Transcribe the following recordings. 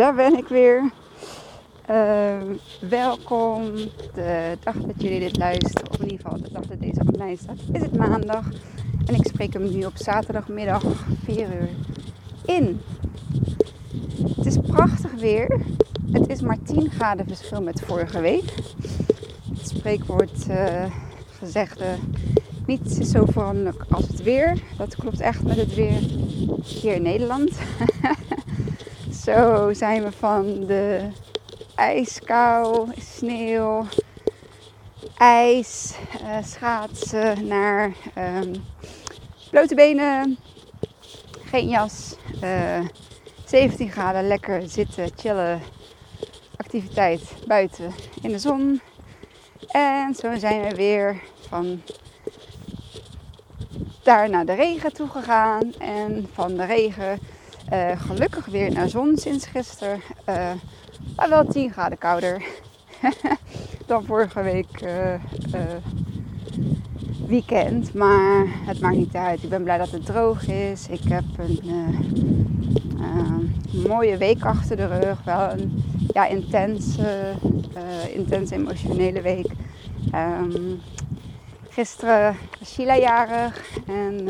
daar ben ik weer. Uh, welkom. De dag dat jullie dit luisteren, of in ieder geval de dag dat deze online staat, is het maandag. En ik spreek hem nu op zaterdagmiddag 4 uur in. Het is prachtig weer. Het is maar 10 graden verschil met vorige week. Het spreekwoord uh, gezegde, niets is zo veranderlijk als het weer. Dat klopt echt met het weer hier in Nederland. Zo zijn we van de ijskou, sneeuw, ijs, uh, schaatsen naar um, blote benen, geen jas, uh, eh, 17 graden, lekker zitten, chillen, activiteit buiten in de zon. En zo zijn we weer van daar naar de regen toe gegaan en van de regen uh, gelukkig weer naar zon sinds gisteren. Uh, maar wel 10 graden kouder dan vorige week uh, weekend. Maar het maakt niet uit. Ik ben blij dat het droog is. Ik heb een mooie week achter de rug. Wel een ja, intense, intense emotionele week. Um, gisteren was Sheila jarig. En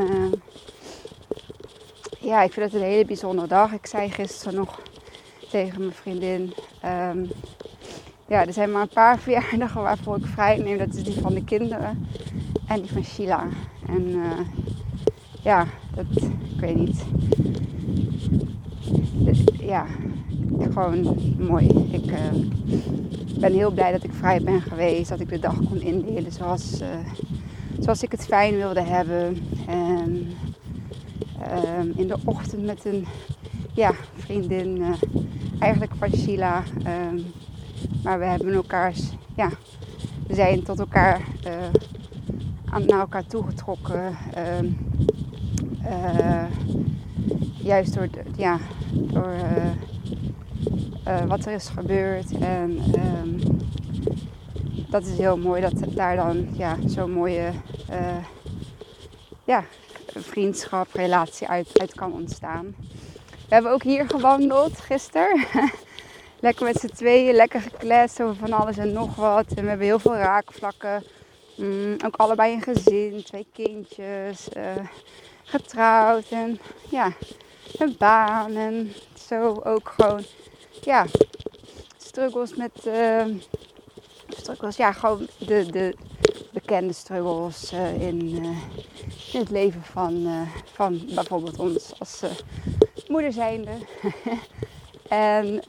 ja, ik vind het een hele bijzondere dag. Ik zei gisteren nog tegen mijn vriendin. Um, ja, er zijn maar een paar verjaardagen waarvoor ik vrij neem. Dat is die van de kinderen en die van Sheila. En uh, ja, dat, ik weet niet. ja, gewoon mooi. Ik uh, ben heel blij dat ik vrij ben geweest. Dat ik de dag kon indelen zoals, zoals ik het fijn wilde hebben. En Ehm, in de ochtend met een ja, vriendin, uh, eigenlijk van Sheila. Ehm, maar we hebben elkaars, ja, we zijn tot elkaar, uh, aan, naar elkaar toegetrokken. Ehm, eh, juist door, ja, door wat er is gebeurd. En dat is heel mooi dat daar dan ja, zo'n mooie ja, vriendschap, relatie uit, uit kan ontstaan. We hebben ook hier gewandeld gisteren. lekker met z'n tweeën, lekker gekletst over van alles en nog wat. En we hebben heel veel raakvlakken. Mm, ook allebei een gezin, twee kindjes, uh, getrouwd en ja, een baan. En zo ook gewoon, ja, struggles met, uh, ja, gewoon de, de bekende struggles uh, in in het leven van, uh, van bijvoorbeeld ons als moeder zijnde. en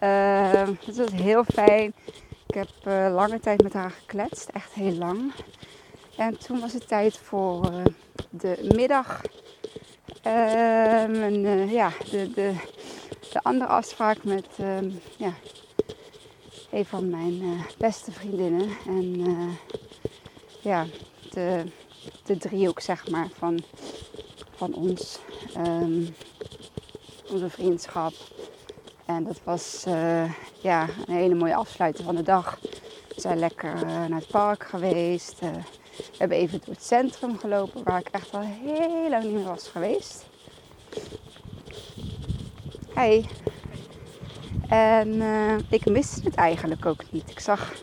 het was heel fijn. Ik heb lange tijd met haar gekletst, echt heel lang. En toen was het tijd voor de middag. Ehm, en, ja, de, de, de andere afspraak met ehm, ja, een van mijn beste vriendinnen. En ja, de de driehoek zeg maar van, van ons, um, onze vriendschap. En dat was uh, ja, een hele mooie afsluiting van de dag. We zijn lekker uh, naar het park geweest. Uh, we hebben even door het centrum gelopen, waar ik echt al heel lang niet meer was geweest. Hey. En ik miste het eigenlijk ook niet. Ik zag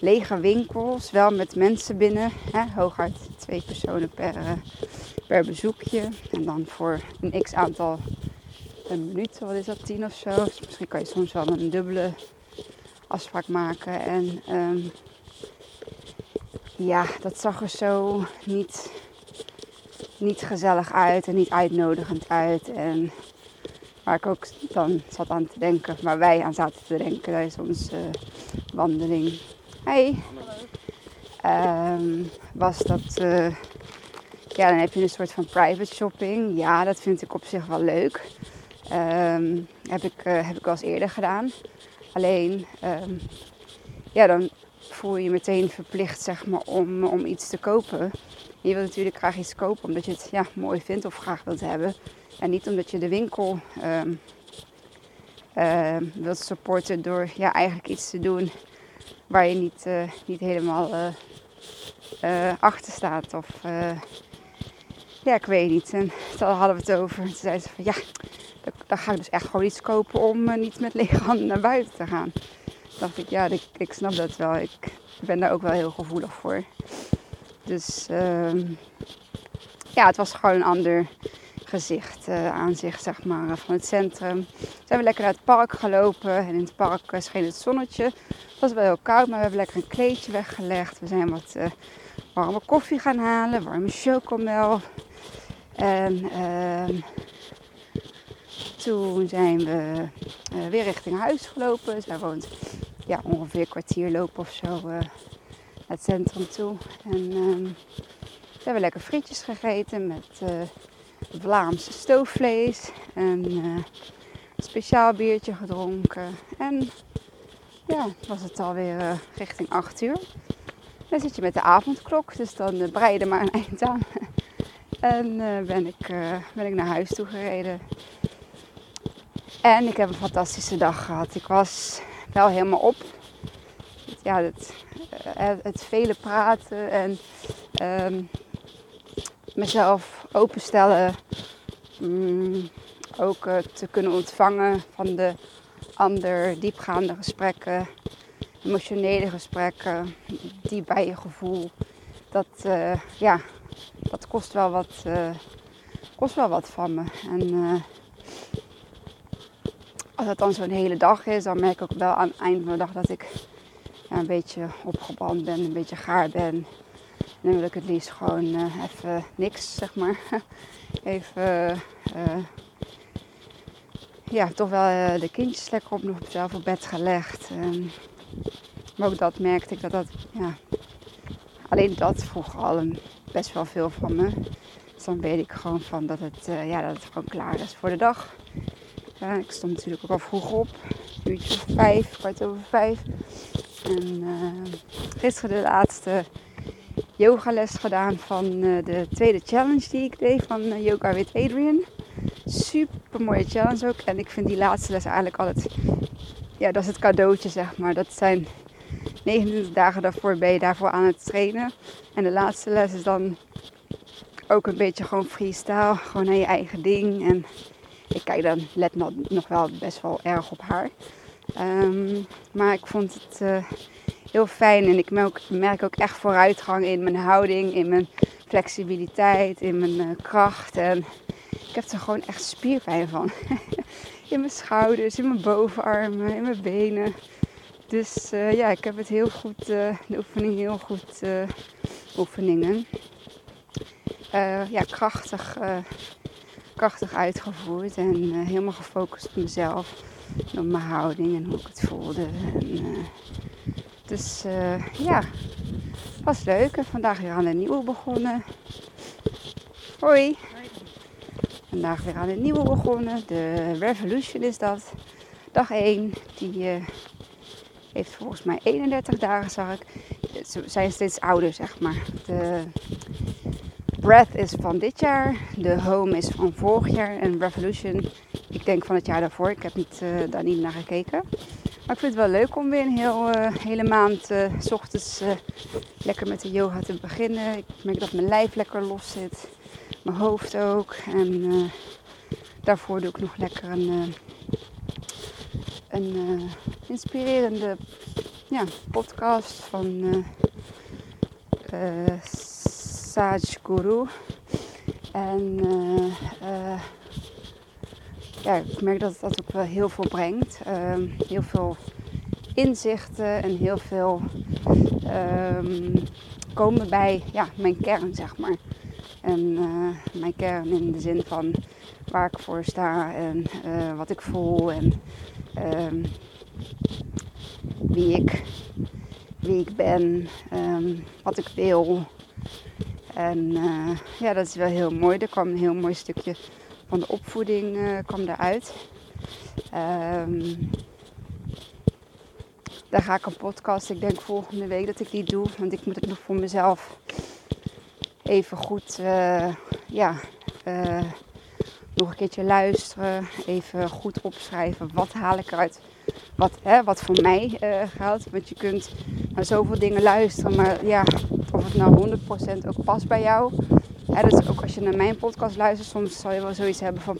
lege winkels, wel met mensen binnen. Hè, hooguit twee personen per, uh, per bezoekje. En dan voor een x aantal een minuut, wat is dat, tien of zo. Dus misschien kan je soms wel een dubbele afspraak maken. En um, ja, dat zag er zo niet, niet gezellig uit en niet uitnodigend uit. En waar ik ook dan zat aan te denken, waar wij aan zaten te denken tijdens onze uh, wandeling Hey. Um, was dat, uh, ja, dan heb je een soort van private shopping. Ja, dat vind ik op zich wel leuk. Um, heb, ik, uh, heb ik al eens eerder gedaan. Alleen, um, ja, dan voel je je meteen verplicht, zeg maar, om, om iets te kopen. Je wilt natuurlijk graag iets kopen omdat je het ja, mooi vindt of graag wilt hebben. En niet omdat je de winkel wilt supporten door ja, eigenlijk iets te doen waar je niet, uh, niet helemaal uh, achter staat. Of ja, ik weet niet. En toen hadden we het over. En toen zei ze van ja, dan ga ik dus echt gewoon iets kopen om niet met lege handen naar buiten te gaan. dacht ik, ja, ik, ik snap dat wel. Ik ben daar ook wel heel gevoelig voor. Dus uh, ja, het was gewoon een ander gezicht, uh, aanzicht zeg maar, van het centrum. Zijn we lekker naar het park gelopen en in het park scheen het zonnetje. Was wel heel koud, maar we hebben lekker een kleedje weggelegd. We zijn wat uh, warme koffie gaan halen, warme chocomel. En uh, toen zijn we uh, weer richting huis gelopen. Zij woont ja, ongeveer een kwartier lopen of zo naar het centrum toe. En ehm, we hebben lekker frietjes gegeten met Vlaamse stoofvlees. En een speciaal biertje gedronken. En ja, was het alweer uh, richting 8 uur. Dan zit je met de avondklok, dus dan uh, maar een eind aan. en uh, ben, ik, ben ik naar huis toe gereden. En ik heb een fantastische dag gehad. Ik was wel helemaal op. Ja, het, het vele praten en um, mezelf openstellen. Um, ook te kunnen ontvangen van de ander, diepgaande gesprekken, emotionele gesprekken, die bij je gevoel. Dat, uh, ja, dat kost wel wat, uh, kost wel wat van me. En uh, als het dan zo'n hele dag is, dan merk ik ook wel aan het eind van de dag dat ik een beetje opgebrand ben, een beetje gaar ben. En dan wil ik het liefst gewoon even niks, zeg maar. even ja, toch wel uh, de kindjes lekker op nog zelf op bed gelegd. En, maar ook dat merkte ik dat dat, ja, alleen dat vroeg al best wel veel van me. Dus dan weet ik gewoon van dat het, uh, ja, dat het gewoon klaar is voor de dag. Ik stond natuurlijk ook al vroeg op, een uurtje of vijf, kwart over vijf. En gisteren de laatste yogales gedaan van de tweede challenge die ik deed van Yoga with Adrian super mooie challenge ook. En ik vind die laatste les eigenlijk altijd, ja, dat is het cadeautje zeg maar. Dat zijn 29 dagen daarvoor ben je daarvoor aan het trainen. En de laatste les is dan ook een beetje gewoon freestyle, gewoon naar je eigen ding. En ik kijk dan let nog wel best wel erg op haar. Um, maar ik vond het uh, heel fijn en ik merk, merk, ook echt vooruitgang in mijn houding, in mijn flexibiliteit, in mijn uh, kracht. En ik heb er gewoon echt spierpijn van. in mijn schouders, in mijn bovenarmen, in mijn benen. Dus uh, ja, ik heb het heel goed, uh, de oefening heel goed, uh, oefeningen. ja, krachtig, krachtig uitgevoerd en helemaal gefocust op mezelf. En op mijn houding en hoe ik het voelde. Dus ja, was leuk. En vandaag weer aan een nieuwe begonnen. Hoi. Vandaag weer aan een nieuwe begonnen. De Revolution is dat. Dag 1. Die uh, heeft volgens mij 31 dagen, zag ik. Ze zijn steeds ouder, zeg maar. De Breath is van dit jaar. De Home is van vorig jaar. En Revolution, ik denk van het jaar daarvoor. Ik heb niet, uh, daar niet naar gekeken. Maar ik vind het wel leuk om weer een heel, uh, hele maand uh, s ochtends lekker met de yoga te beginnen. Ik merk dat mijn lijf lekker los zit mijn hoofd ook. En uh, daarvoor doe ik nog lekker een, uh, een uh, inspirerende ja, podcast van Saj Guru. En ja, ik merk dat dat ook wel heel veel brengt. Ehm, heel veel inzichten en heel veel um, komen bij ja, mijn kern, zeg maar. En uh, mijn kern in de zin van waar ik voor sta en uh, wat ik voel en um, wie, ik, wie ik ben, um, wat ik wil. En uh, ja, dat is wel heel mooi. Er kwam een heel mooi stukje van de opvoeding kwam eruit. Um, daar ga ik een podcast. Ik denk volgende week dat ik die doe. Want ik moet het nog voor mezelf even goed uh, ja, uh, nog een keertje luisteren. Even goed opschrijven. Wat haal ik eruit? Wat, hè, wat voor mij uh, geldt. Want je kunt naar zoveel dingen luisteren. Maar ja, of het nou 100% ook past bij jou. Hè, dus ook als je naar mijn podcast luistert. Soms zal je wel zoiets hebben van...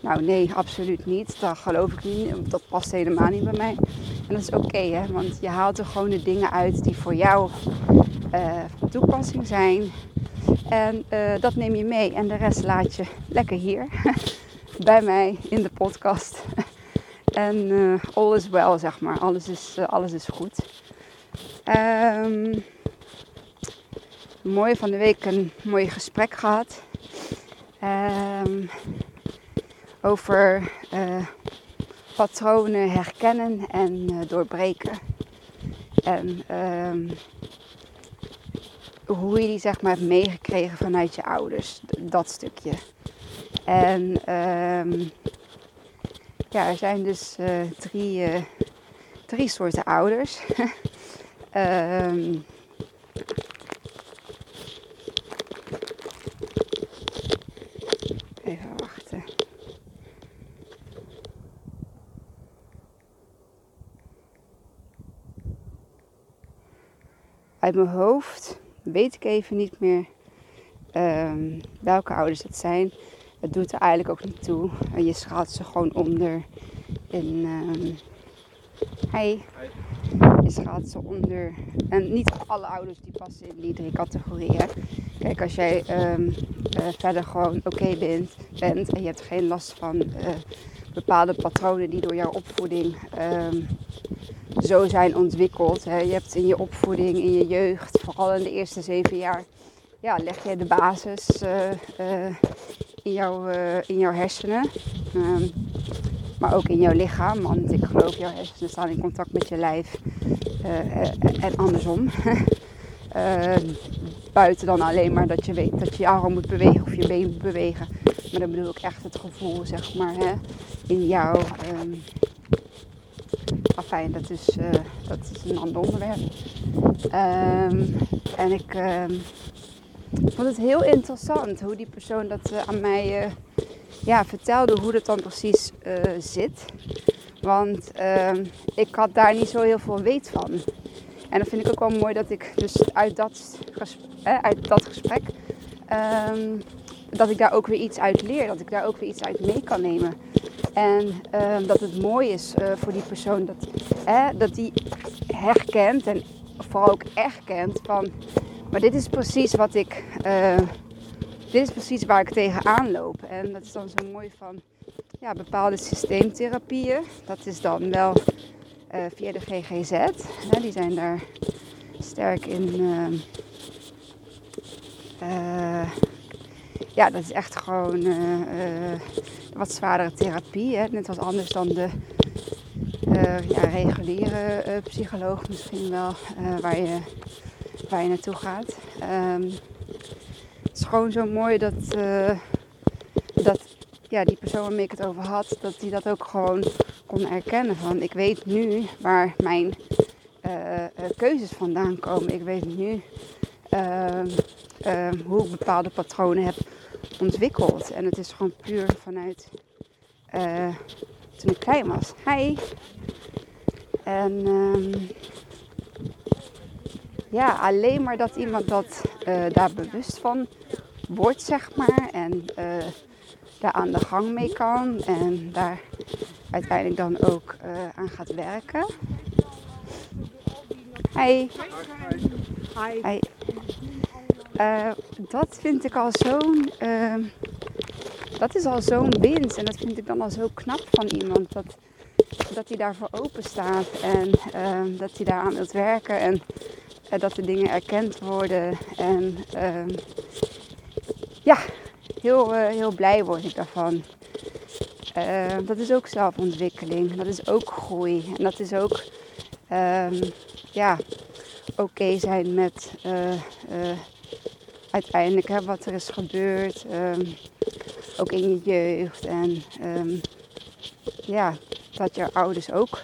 Nou nee, absoluut niet. Dat geloof ik niet. Dat past helemaal niet bij mij. En dat is oké, hè, want je haalt er gewoon de dingen uit die voor jou van toepassing zijn. En uh, dat neem je mee en de rest laat je lekker hier bij mij in de podcast. en uh, all is well, zeg maar. Alles is, alles is goed. Um, mooi van de week een mooi gesprek gehad. Um, over patronen herkennen en doorbreken. En um, hoe je die zeg maar hebt meegekregen vanuit je ouders. Dat stukje. En um, ja, er zijn dus uh, drie, drie soorten ouders. um, even wachten. Uit mijn hoofd weet ik even niet meer um, welke ouders het zijn. Het doet er eigenlijk ook niet toe. Je schaalt ze gewoon onder in. Um, hey. Je schaalt ze onder. En niet alle ouders die passen in die drie categorieën. Kijk, als jij um, uh, verder gewoon oké bent, bent en je hebt geen last van uh, bepaalde patronen die door jouw opvoeding um, zo zijn ontwikkeld. Hè. Je hebt in je opvoeding, in je jeugd, vooral in de eerste zeven jaar, ja, leg je de basis uh, uh, in, jouw, uh, in jouw hersenen. Um, maar ook in jouw lichaam, want ik geloof jouw hersenen staan in contact met je lijf en andersom. buiten dan alleen maar dat je weet dat je je moet bewegen of je been moet bewegen. Maar dan bedoel ik echt het gevoel, zeg maar, hè, in jou. Um, Afijn, dat is, uh, dat is een ander onderwerp. Um, en ik um, vond het heel interessant hoe die persoon dat uh, aan mij uh, ja, vertelde, hoe dat dan precies zit. Want ehm, ik had daar niet zo heel veel weet van. En dat vind ik ook wel mooi dat ik dus uit dat, gesprek, uit dat gesprek dat ik daar ook weer iets uit leer. Dat ik daar ook weer iets uit mee kan nemen. En uh, dat het mooi is uh, voor die persoon dat, dat die herkent en vooral ook erkent van, maar dit is precies wat ik, uh, dit is precies waar ik tegenaan loop. En dat is dan zo mooi van ja, bepaalde systeemtherapieën. Dat is dan wel uh, via de GGZ. Die zijn daar sterk in. Ja, dat is echt gewoon wat zwaardere therapie. Hè? Net wat anders dan de uh, ja, reguliere psycholoog misschien wel, waar, je, waar je naartoe gaat. Um, het is gewoon zo mooi dat, dat ja, die persoon waarmee ik het over had, dat die dat ook gewoon kon erkennen. Van ik weet nu waar mijn keuzes vandaan komen. Ik weet nu ehm, ehm, hoe ik bepaalde patronen heb ontwikkeld. En het is gewoon puur vanuit uh, toen ik klein was. Hi. En um, ja, alleen maar dat iemand dat, uh, daar bewust van wordt, zeg maar. En uh, daar aan de gang mee kan. En daar uiteindelijk dan ook aan gaat werken. Hi. Hi. Hi. Uh, dat vind ik al zo'n. Uh, dat is al zo'n winst. En dat vind ik dan al zo knap van iemand. Dat, dat hij daarvoor open staat. En uh, dat hij daaraan wilt werken. En uh, dat de dingen erkend worden. En ehm, ja, heel, heel blij word ik daarvan. Ehm, dat is ook zelfontwikkeling. Dat is ook groei. En dat is ook. ja, oké zijn met uiteindelijk wat er is gebeurd. Um, ook in je jeugd. En um, ja, dat je ouders ook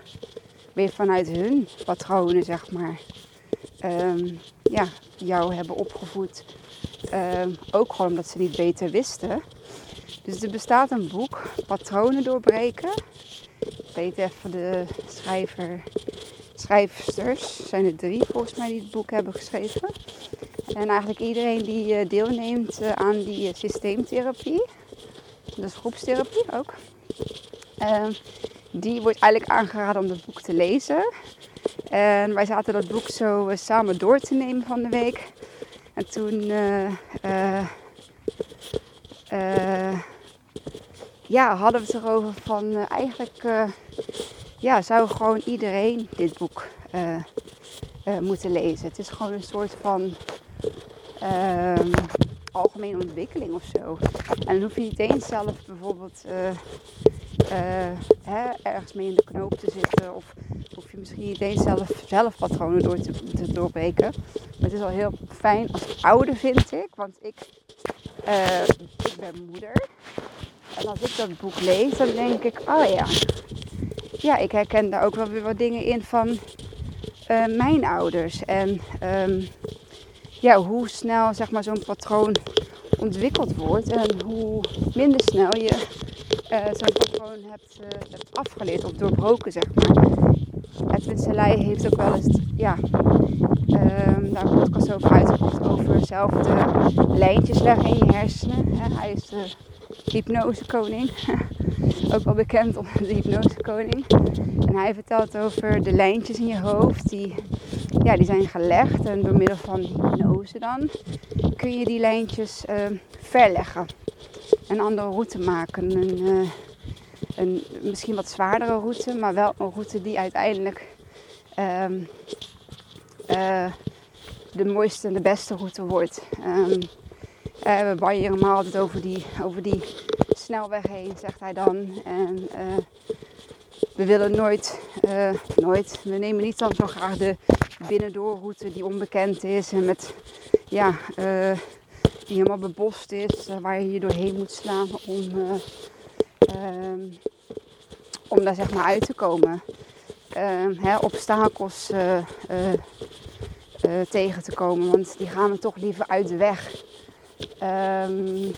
weer vanuit hun patronen, zeg maar, um, ja, jou hebben opgevoed. ook gewoon omdat ze niet beter wisten. Dus er bestaat een boek, Patronen doorbreken. Ik weet even de schrijver, schrijfsters, zijn er drie volgens mij die het boek hebben geschreven. En eigenlijk iedereen die eh, deelneemt eh, aan die eh, systeemtherapie, dus groepstherapie ook. Ehm, die wordt eigenlijk aangeraden om dat boek te lezen. En wij zaten dat boek zo samen door te nemen van de week. En toen ja, hadden we het erover van eigenlijk ja, zou gewoon iedereen dit boek moeten lezen. Het is gewoon een soort van ehm, algemene ontwikkeling of zo. En dan hoef je niet eens zelf bijvoorbeeld hè, ergens mee in de knoop te zitten. Of hoef je misschien niet eens zelf, zelf patronen door te, te doorbreken. Maar het is wel heel fijn als ouder, vind ik. Want ik, uh, ik ben moeder. En als ik dat boek lees, dan denk ik, oh ja. Ja, ik herken daar ook wel weer wat dingen in van mijn ouders. En um, ja, hoe snel zeg maar, zo'n patroon ontwikkeld wordt. En hoe minder snel je uh, zo'n patroon hebt, uh, hebt afgeleerd of doorbroken, zeg maar. Edwin Selei heeft ook wel eens, ja, um, daar een podcast over uitgebracht over zelf de lijntjes leggen in je hersenen. Hij is de hypnosekoning, ook wel bekend onder de hypnosekoning. En hij vertelt over de lijntjes in je hoofd die, ja, die zijn gelegd en door middel van hypnose dan kun je die lijntjes uh, verleggen. Een andere route maken, een, uh, een misschien wat zwaardere route, maar wel een route die uiteindelijk um, uh, de mooiste en de beste route wordt. Um, uh, we helemaal altijd over die, over die snelweg heen, zegt hij dan. En uh, we willen nooit, nooit, we nemen niet dan zo graag de binnendoorroute die onbekend is en met, ja, die helemaal bebost is, waar je je doorheen moet slaan om, um, om daar zeg maar uit te komen. Uh, hè, obstakels tegen te komen, want die gaan we toch liever uit de weg. Um,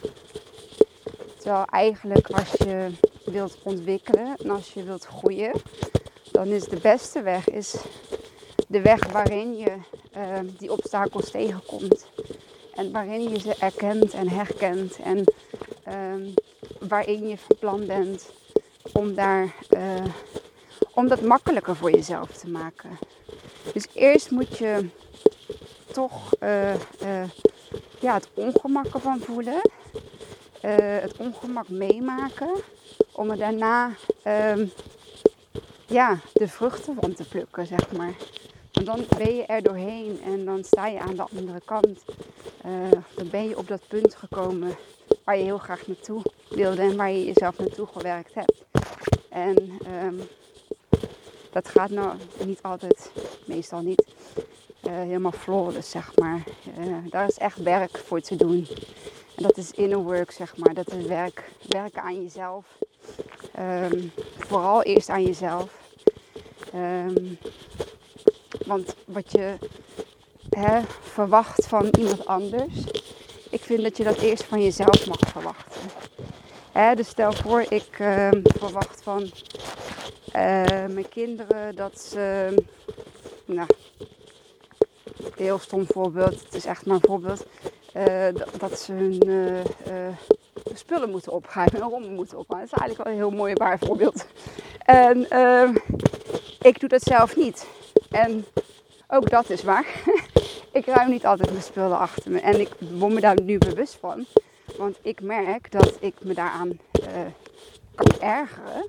terwijl eigenlijk als je wilt ontwikkelen en als je wilt groeien, dan is de beste weg is de weg waarin je ehm, die obstakels tegenkomt. En waarin je ze erkent en herkent en um, waarin je van plan bent om, daar, uh, om dat makkelijker voor jezelf te maken. Dus eerst moet je toch uh, ja, het ongemak ervan voelen. Het ongemak meemaken. Om er daarna um, ja, de vruchten van te plukken, zeg maar. Want dan ben je er doorheen en dan sta je aan de andere kant. dan ben je op dat punt gekomen waar je heel graag naartoe wilde en waar je jezelf naartoe gewerkt hebt. En um, dat gaat nou niet altijd, meestal niet, uh, helemaal flawless, zeg maar. Daar is echt werk voor te doen. En dat is inner work, zeg maar. Dat is werk, werken aan jezelf. Um, vooral eerst aan jezelf. Um, want wat je hè, verwacht van iemand anders, ik vind dat je dat eerst van jezelf mag verwachten. Hè, dus stel voor, ik uh, verwacht van uh, mijn kinderen dat ze, nou, heel stom voorbeeld, het is echt maar een voorbeeld, dat ze hun spullen moeten opruimen, een rommel moeten opruimen. Dat is eigenlijk wel een heel mooi waar voorbeeld. En ehm, ik doe dat zelf niet. En ook dat is waar. ik ruim niet altijd mijn spullen achter me. En ik word me daar nu bewust van. Want ik merk dat ik me daaraan kan ergeren.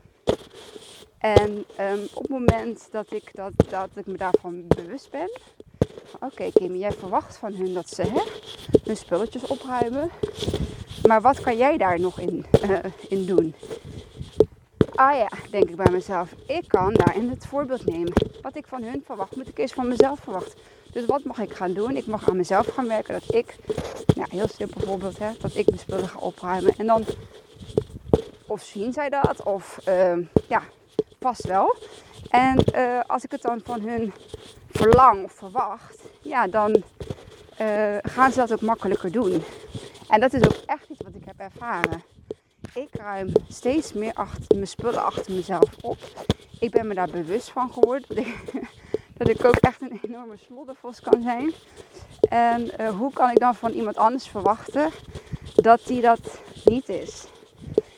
En um, op het moment dat ik, dat, dat ik me daarvan bewust ben. Oké okay, Kim, jij verwacht van hun dat ze hè, hun spulletjes opruimen. Maar wat kan jij daar nog in, uh, in doen? Ah ja, denk ik bij mezelf. Ik kan daarin het voorbeeld nemen. Wat ik van hun verwacht, moet ik eerst van mezelf verwachten. Dus wat mag ik gaan doen? Ik mag aan mezelf gaan werken. Dat ik, nou heel simpel voorbeeld, hè, dat ik mijn spullen ga opruimen. En dan, of zien zij dat, of uh, ja, vast wel. En uh, als ik het dan van hun verlang of verwacht, ja, dan uh, gaan ze dat ook makkelijker doen. En dat is ook echt iets wat ik heb ervaren. Ik ruim steeds meer achter, mijn spullen achter mezelf op. Ik ben me daar bewust van geworden dat ik ook echt een enorme sloddervos kan zijn. En uh, hoe kan ik dan van iemand anders verwachten dat die dat niet is?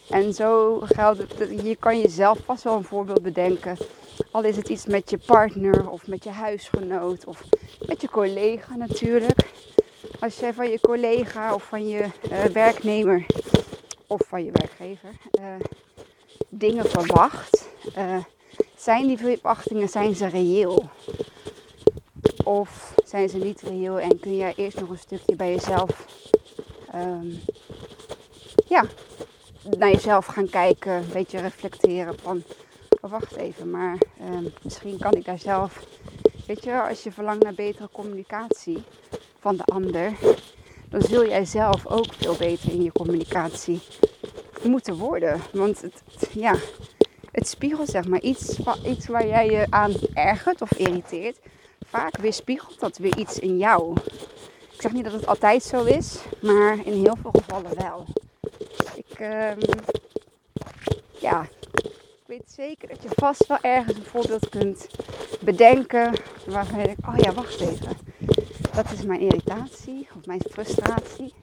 En zo geldt het, je kan jezelf vast wel een voorbeeld bedenken. Al is het iets met je partner of met je huisgenoot of met je collega natuurlijk. Als jij van je collega of van je uh, werknemer of van je werkgever uh, dingen verwacht, uh, zijn die verwachtingen zijn ze reëel? Of zijn ze niet reëel en kun jij eerst nog een stukje bij jezelf um, ja, naar jezelf gaan kijken, een beetje reflecteren van oh, wacht even, maar um, misschien kan ik daar zelf, weet je, als je verlangt naar betere communicatie van de ander, dan zul jij zelf ook veel beter in je communicatie moeten worden. Want het, ja, het spiegelt zeg maar iets, iets waar jij je aan ergert of irriteert. Vaak weerspiegelt dat weer iets in jou. Ik zeg niet dat het altijd zo is, maar in heel veel gevallen wel. Um, ja, ik weet zeker dat je vast wel ergens een voorbeeld kunt bedenken waarvan je denkt, oh ja, wacht even. Dat is mijn irritatie of mijn frustratie.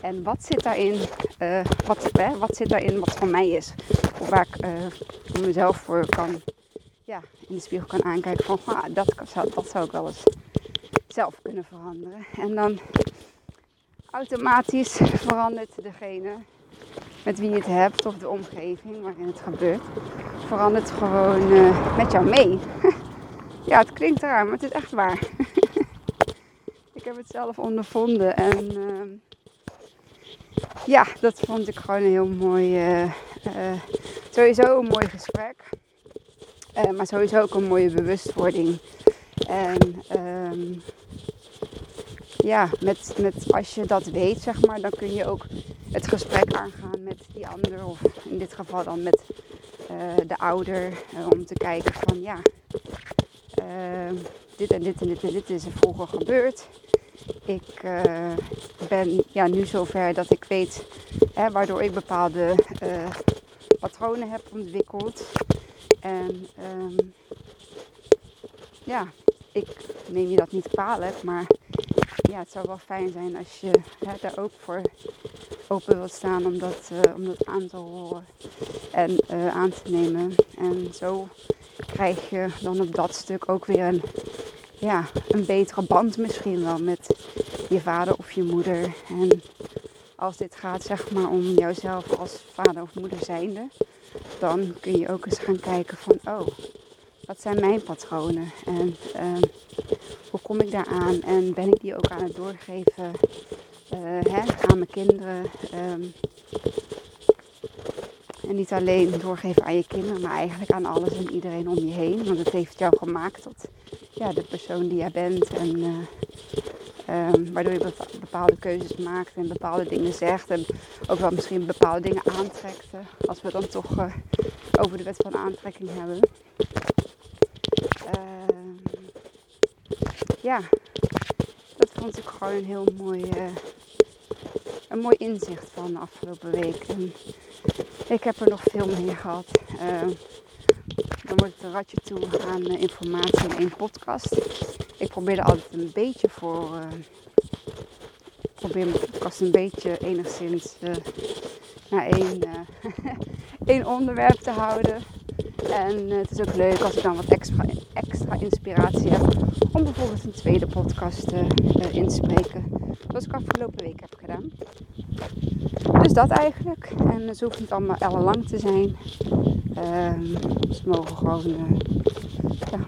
En wat zit daarin, uh, wat, wat zit daarin wat van mij is? Waar ik uh, mezelf voor kan, ja, in de spiegel kan aankijken van, ah, dat, dat zou ik wel eens zelf kunnen veranderen. En dan automatisch verandert degene met wie je het hebt of de omgeving waarin het gebeurt, verandert gewoon uh, met jou mee. ja, het klinkt raar, maar het is echt waar. ik heb het zelf ondervonden en uh, ja, dat vond ik gewoon een heel mooi, uh, sowieso een mooi gesprek. maar sowieso ook een mooie bewustwording. En um, ja, met, met, als je dat weet, zeg maar, dan kun je ook het gesprek aangaan met die ander. Of in dit geval dan met uh, de ouder. Uh, om te kijken van ja, uh, dit en dit en dit en dit is er vroeger gebeurd. Ik ben ja, nu zover dat ik weet hè, waardoor ik bepaalde patronen heb ontwikkeld. En um, ja, ik neem je dat niet kwalijk, maar ja, het zou wel fijn zijn als je daar ook voor open wilt staan om dat, uh, om dat aan te horen en uh, aan te nemen. En zo krijg je dan op dat stuk ook weer een, ja, een betere band misschien wel met je vader of je moeder. En als dit gaat zeg maar om jouzelf als vader of moeder zijnde, dan kun je ook eens gaan kijken van oh, wat zijn mijn patronen en uh, hoe kom ik daar aan en ben ik die ook aan het doorgeven uh, hè, aan mijn kinderen. Um, en niet alleen doorgeven aan je kinderen, maar eigenlijk aan alles en iedereen om je heen. Want het heeft jou gemaakt tot ja, de persoon die jij bent. En uh, um, waardoor je bepaalde keuzes maakt en bepaalde dingen zegt. En ook wel misschien bepaalde dingen aantrekt. als we dan toch uh, over de wet van aantrekking hebben. Ja, dat vond ik gewoon een heel mooi, uh, een mooi inzicht van de afgelopen week. Ik heb er nog veel meer gehad. Uh, dan wordt het een ratje toe aan uh, informatie in één podcast. Ik probeer er altijd een beetje voor. Uh, probeer mijn podcast een beetje enigszins naar één, één onderwerp te houden. En het is ook leuk als ik dan wat extra, extra inspiratie heb om bijvoorbeeld een tweede podcast uh, in te spreken. Zoals ik afgelopen week heb gedaan. Dus dat eigenlijk. En het hoeft niet allemaal ellenlang te zijn. Uh, ze mogen gewoon. Ja,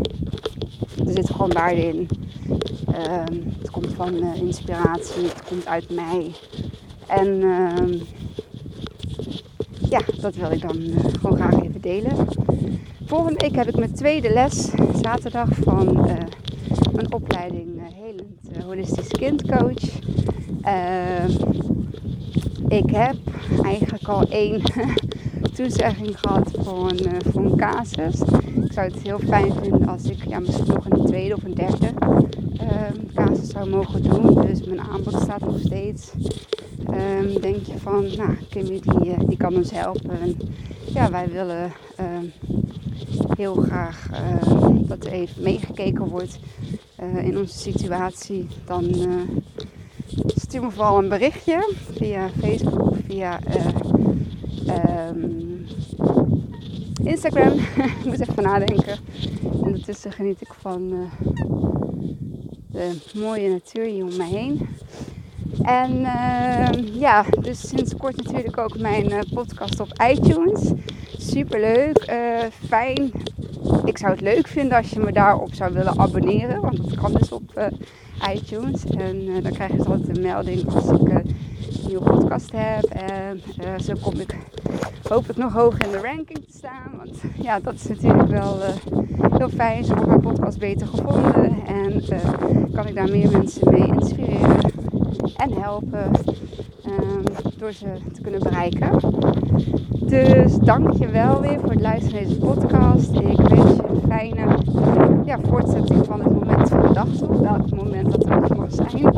er zit gewoon waarde in. Ehm, het komt van inspiratie, het komt uit mij. En ehm, ja, dat wil ik dan gewoon graag even delen. Volgende week heb ik mijn tweede les, zaterdag, van uh, mijn opleiding uh, Helend uh, Holistisch Kindcoach. Ehm, ik heb eigenlijk al één toezegging gehad voor een, casus. Ik zou het heel fijn vinden als ik ja, misschien nog een tweede of een derde ehm, casus zou mogen doen. Dus mijn aanbod staat nog steeds. Um, denk je van, nou, Kimmy die, die kan ons helpen. En, ja, wij willen heel graag uh, dat even meegekeken wordt uh, in onze situatie, dan uh, stuur me vooral een berichtje via Facebook via ehm, Instagram. ik moet even nadenken. Ondertussen geniet ik van de mooie natuur hier om me heen. En uh, ja, dus sinds kort natuurlijk ook mijn podcast op iTunes. Super leuk, fijn. Ik zou het leuk vinden als je me daarop zou willen abonneren, want dat kan dus op iTunes. En dan krijg je altijd een melding als ik een nieuwe podcast heb. En zo kom ik hopelijk nog hoger in de ranking te staan. Want ja, dat is natuurlijk wel heel fijn. Zo wordt mijn podcast beter gevonden en kan ik daar meer mensen mee inspireren en helpen um, door ze te kunnen bereiken. Dus dank je wel weer voor het luisteren naar deze podcast. Ik wens je een fijne ja, voortzetting van het moment van de dag toe. Welk moment dat er ook mag zijn.